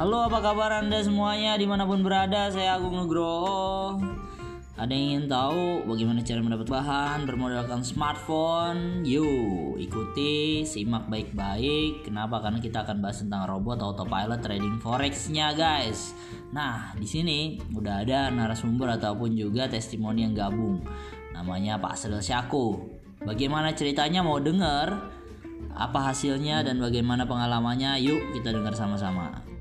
Halo apa kabar anda semuanya di mana pun berada saya Agung Nugroho Ada yang ingin tahu bagaimana cara mendapat bahan bermodalkan smartphone? Yuk ikuti simak baik-baik Kenapa? Karena kita akan bahas tentang robot autopilot trading forexnya guys Nah di sini udah ada narasumber ataupun juga testimoni yang gabung Namanya Pak Sril Syaku Bagaimana ceritanya mau denger? Apa hasilnya dan bagaimana pengalamannya? Yuk kita dengar sama-sama.